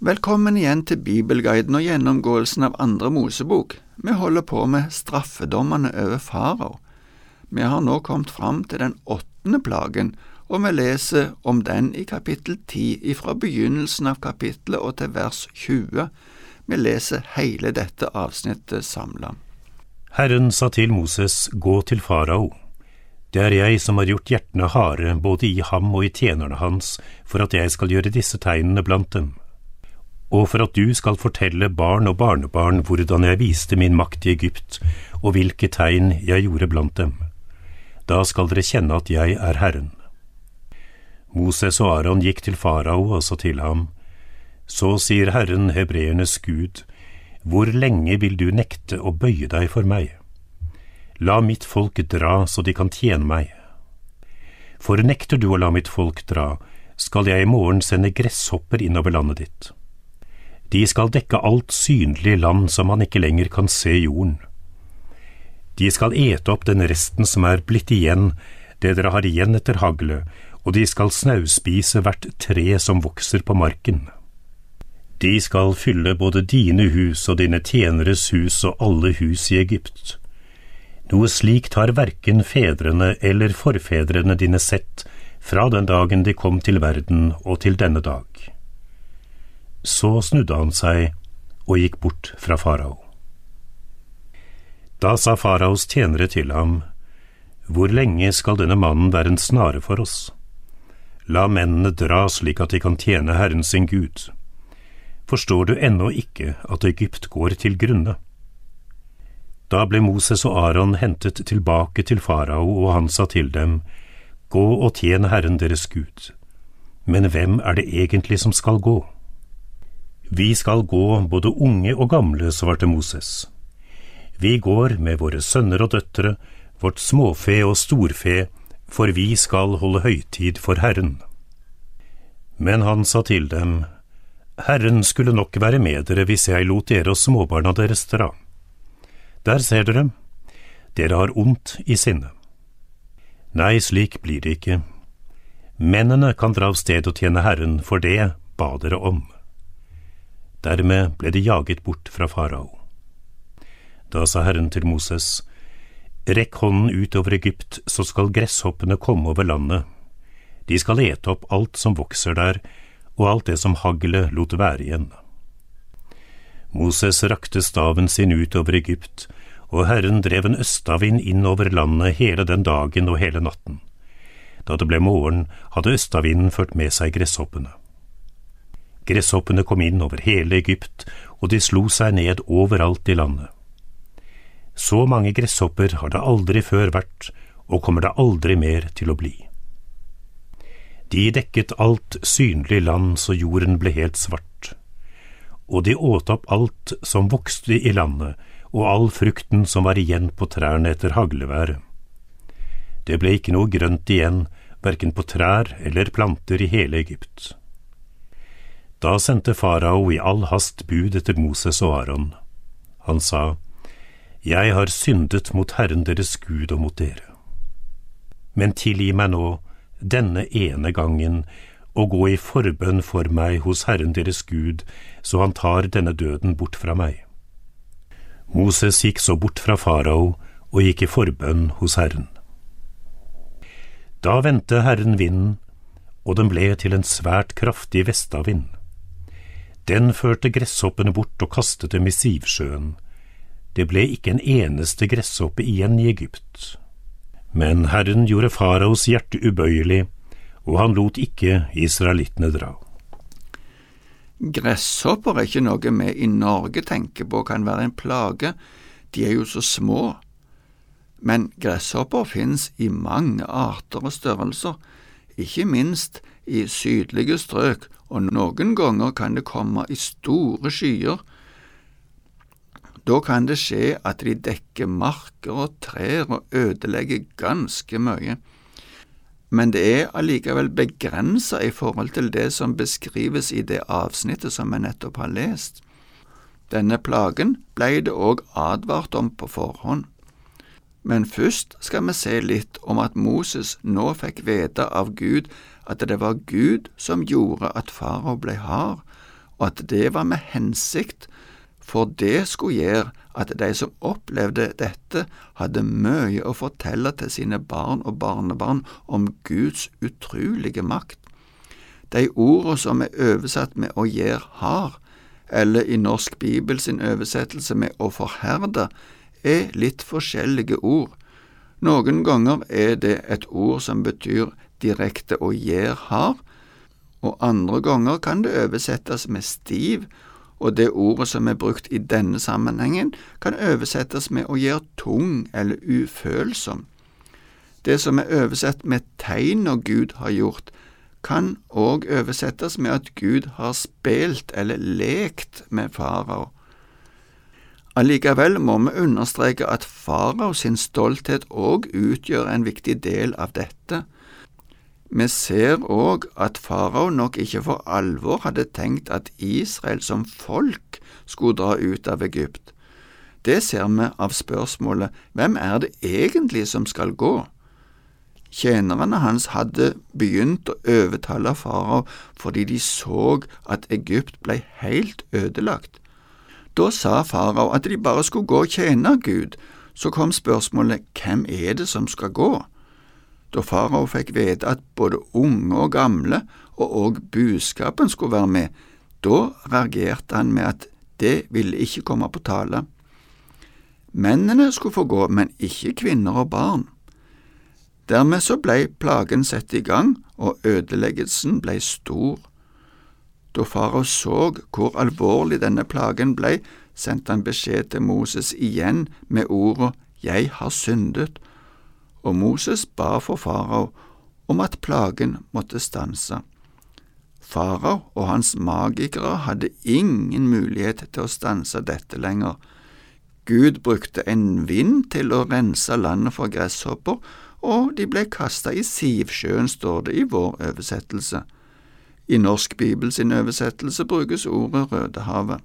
Velkommen igjen til Bibelguiden og gjennomgåelsen av andre Mosebok. Vi holder på med straffedommene over farao. Vi har nå kommet fram til den åttende plagen, og vi leser om den i kapittel ti, ifra begynnelsen av kapittelet og til vers 20. Vi leser hele dette avsnittet samla. Herren sa til Moses, gå til farao. Det er jeg som har gjort hjertene harde både i ham og i tjenerne hans, for at jeg skal gjøre disse tegnene blant dem og for at du skal fortelle barn og barnebarn hvordan jeg viste min makt i Egypt, og hvilke tegn jeg gjorde blant dem. Da skal dere kjenne at jeg er Herren. Moses og Aron gikk til farao og sa til ham, Så sier Herren, hebreernes Gud, hvor lenge vil du nekte å bøye deg for meg? La mitt folk dra så de kan tjene meg. For nekter du å la mitt folk dra, skal jeg i morgen sende gresshopper innover landet ditt. De skal dekke alt synlig land som man ikke lenger kan se jorden. De skal ete opp den resten som er blitt igjen, det dere har igjen etter haglet, og de skal snauspise hvert tre som vokser på marken. De skal fylle både dine hus og dine tjeneres hus og alle hus i Egypt. Noe slikt har verken fedrene eller forfedrene dine sett fra den dagen de kom til verden og til denne dag. Så snudde han seg og gikk bort fra farao. Da sa faraos tjenere til ham, Hvor lenge skal denne mannen være en snare for oss? La mennene dra slik at de kan tjene Herren sin Gud. Forstår du ennå ikke at Egypt går til grunne? Da ble Moses og Aron hentet tilbake til farao, og han sa til dem, Gå og tjen Herren deres Gud. Men hvem er det egentlig som skal gå? Vi skal gå både unge og gamle, svarte Moses. Vi går med våre sønner og døtre, vårt småfe og storfe, for vi skal holde høytid for Herren. Men han sa til dem, Herren skulle nok være med dere hvis jeg lot dere og småbarna deres dra. Der ser dere, dere har ondt i sinne. Nei, slik blir det ikke. Mennene kan dra av sted og tjene Herren, for det ba dere om. Dermed ble de jaget bort fra farao. Da sa Herren til Moses, Rekk hånden ut over Egypt, så skal gresshoppene komme over landet. De skal ete opp alt som vokser der, og alt det som haglet lot være igjen. Moses rakte staven sin ut over Egypt, og Herren drev en østavind inn over landet hele den dagen og hele natten. Da det ble morgen, hadde østavinden ført med seg gresshoppene. Gresshoppene kom inn over hele Egypt, og de slo seg ned overalt i landet. Så mange gresshopper har det aldri før vært, og kommer det aldri mer til å bli. De dekket alt synlig land så jorden ble helt svart, og de åt opp alt som vokste i landet, og all frukten som var igjen på trærne etter hagleværet. Det ble ikke noe grønt igjen, verken på trær eller planter i hele Egypt. Da sendte farao i all hast bud etter Moses og Aron. Han sa, Jeg har syndet mot Herren deres Gud og mot dere. Men tilgi meg nå, denne ene gangen, og gå i forbønn for meg hos Herren deres Gud, så han tar denne døden bort fra meg. Moses gikk så bort fra farao og gikk i forbønn hos Herren. Da vendte Herren vinden, og den ble til en svært kraftig vestavind. Den førte gresshoppene bort og kastet dem i Sivsjøen. Det ble ikke en eneste gresshoppe igjen i Egypt. Men Herren gjorde faraos hjerte ubøyelig, og han lot ikke israelittene dra. Gresshopper er ikke noe vi i Norge tenker på kan være en plage, de er jo så små. Men gresshopper finnes i mange arter og størrelser, ikke minst i sydlige strøk, og noen ganger kan det komme i store skyer. Da kan det skje at de dekker marker og trær og ødelegger ganske mye. Men det er allikevel begrensa i forhold til det som beskrives i det avsnittet som vi nettopp har lest. Denne plagen blei det òg advart om på forhånd. Men først skal vi se litt om at Moses nå fikk vite av Gud at det var Gud som gjorde at farao ble hard, og at det var med hensikt, for det skulle gjøre at de som opplevde dette, hadde mye å fortelle til sine barn og barnebarn om Guds utrolige makt. De ordene som er oversatt med å gjøre hard, eller i Norsk Bibel sin oversettelse med å forherde, er litt forskjellige ord. Noen ganger er det et ord som betyr direkte å gjøre hard, og andre ganger kan det oversettes med stiv, og det ordet som er brukt i denne sammenhengen, kan oversettes med å gjøre tung eller ufølsom. Det som er oversett med tegn når Gud har gjort, kan òg oversettes med at Gud har spilt eller lekt med farao. Allikevel må vi understreke at farao sin stolthet òg utgjør en viktig del av dette. Vi ser òg at farao nok ikke for alvor hadde tenkt at Israel som folk skulle dra ut av Egypt. Det ser vi av spørsmålet Hvem er det egentlig som skal gå? Tjenerne hans hadde begynt å overtale farao fordi de så at Egypt ble helt ødelagt. Da sa farao at de bare skulle gå og tjene Gud. Så kom spørsmålet hvem er det som skal gå? Da farao fikk vite at både unge og gamle og òg buskapen skulle være med, da reagerte han med at det ville ikke komme på tale. Mennene skulle få gå, men ikke kvinner og barn. Dermed så blei plagen satt i gang, og ødeleggelsen blei stor. Da farao så hvor alvorlig denne plagen blei, sendte han beskjed til Moses igjen med ordet Jeg har syndet, og Moses ba for farao om at plagen måtte stanse. Farao og hans magikere hadde ingen mulighet til å stanse dette lenger. Gud brukte en vind til å rense landet for gresshopper, og de ble kasta i Sivsjøen, står det i vår oversettelse. I Norsk Bibel sin oversettelse brukes ordet Rødehavet.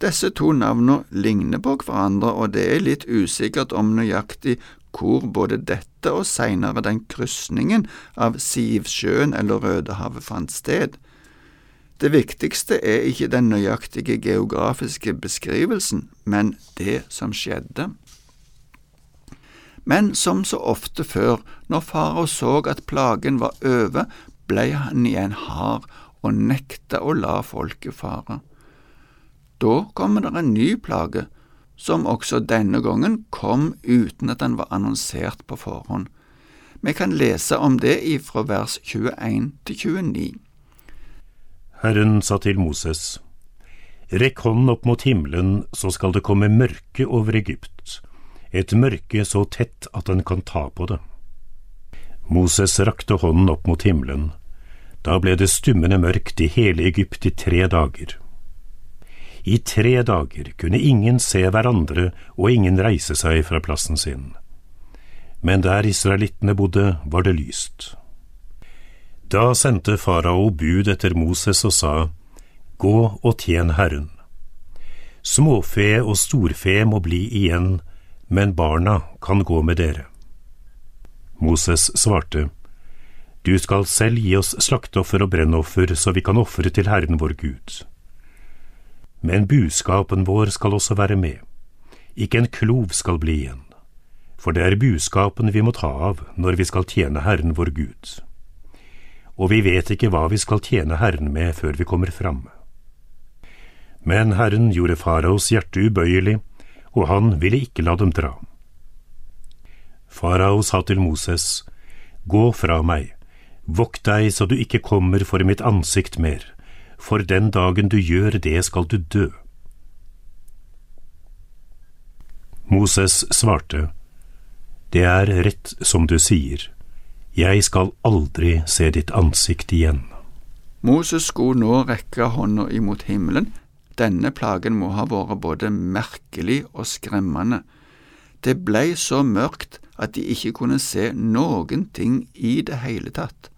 Disse to navnene ligner på hverandre, og det er litt usikkert om nøyaktig hvor både dette og senere den krysningen av Sivsjøen eller Rødehavet fant sted. Det viktigste er ikke den nøyaktige geografiske beskrivelsen, men det som skjedde. Men som så ofte før, når farao så at plagen var over, ble han igjen hard og nekta å la folket fare. Da kommer det en ny plage, som også denne gangen kom uten at den var annonsert på forhånd. Vi kan lese om det ifra vers 21 til 29. Herren sa til Moses, Rekk hånden opp mot himmelen, så skal det komme mørke over Egypt et mørke så tett at en kan ta på det. Moses rakte hånden opp mot himmelen. Da ble det stummende mørkt i hele Egypt i tre dager. I tre dager kunne ingen se hverandre og ingen reise seg fra plassen sin. Men der israelittene bodde, var det lyst. Da sendte farao bud etter Moses og sa, Gå og tjen Herren. Småfe og storfe må bli igjen men barna kan gå med dere. Moses svarte, Du skal selv gi oss slakteoffer og brennoffer, så vi kan ofre til Herren vår Gud. Men buskapen vår skal også være med, ikke en klov skal bli igjen, for det er buskapen vi må ta av når vi skal tjene Herren vår Gud. Og vi vet ikke hva vi skal tjene Herren med før vi kommer fram. Men Herren gjorde faraos hjerte ubøyelig, og han ville ikke la dem dra. Farao sa til Moses, Gå fra meg, vokt deg så du ikke kommer for mitt ansikt mer, for den dagen du gjør det skal du dø. Moses svarte, Det er rett som du sier, jeg skal aldri se ditt ansikt igjen. Moses skulle nå rekke hånda imot himmelen, denne plagen må ha vært både merkelig og skremmende. Det blei så mørkt at de ikke kunne se noen ting i det hele tatt.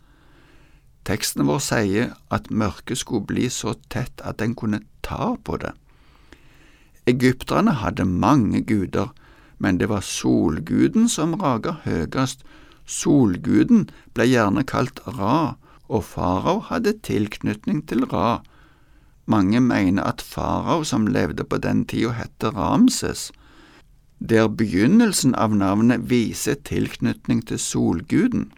Teksten vår sier at mørket skulle bli så tett at en kunne ta på det. Egypterne hadde mange guder, men det var solguden som raga høyest. Solguden ble gjerne kalt Ra, og farao hadde tilknytning til Ra. mange mener at farao som levde på den tida, hette Ramses, der begynnelsen av navnet viser tilknytning til solguden.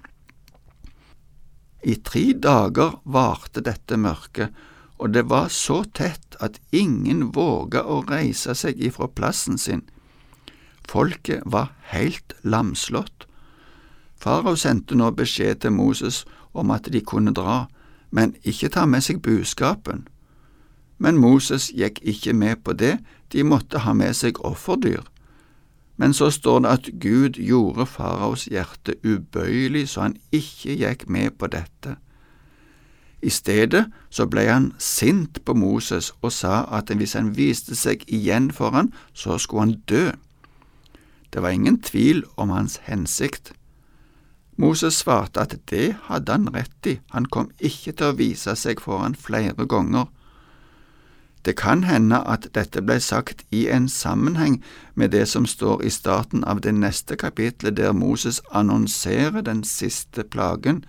I tre dager varte dette mørket, og det var så tett at ingen våga å reise seg ifra plassen sin. Folket var helt lamslått. Farao sendte nå beskjed til Moses om at de kunne dra, men ikke ta med seg buskapen. Men Moses gikk ikke med på det, de måtte ha med seg offerdyr. Men så står det at Gud gjorde faraos hjerte ubøyelig så han ikke gikk med på dette. I stedet så ble han sint på Moses og sa at hvis han viste seg igjen for han, så skulle han dø. Det var ingen tvil om hans hensikt. Moses svarte at det hadde han rett i, han kom ikke til å vise seg for han flere ganger. Det kan hende at dette ble sagt i en sammenheng med det som står i starten av det neste kapitlet, der Moses annonserer den siste plagen,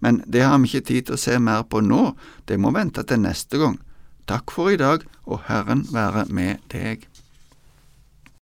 men det har vi ikke tid til å se mer på nå, det må vente til neste gang. Takk for i dag, og Herren være med deg.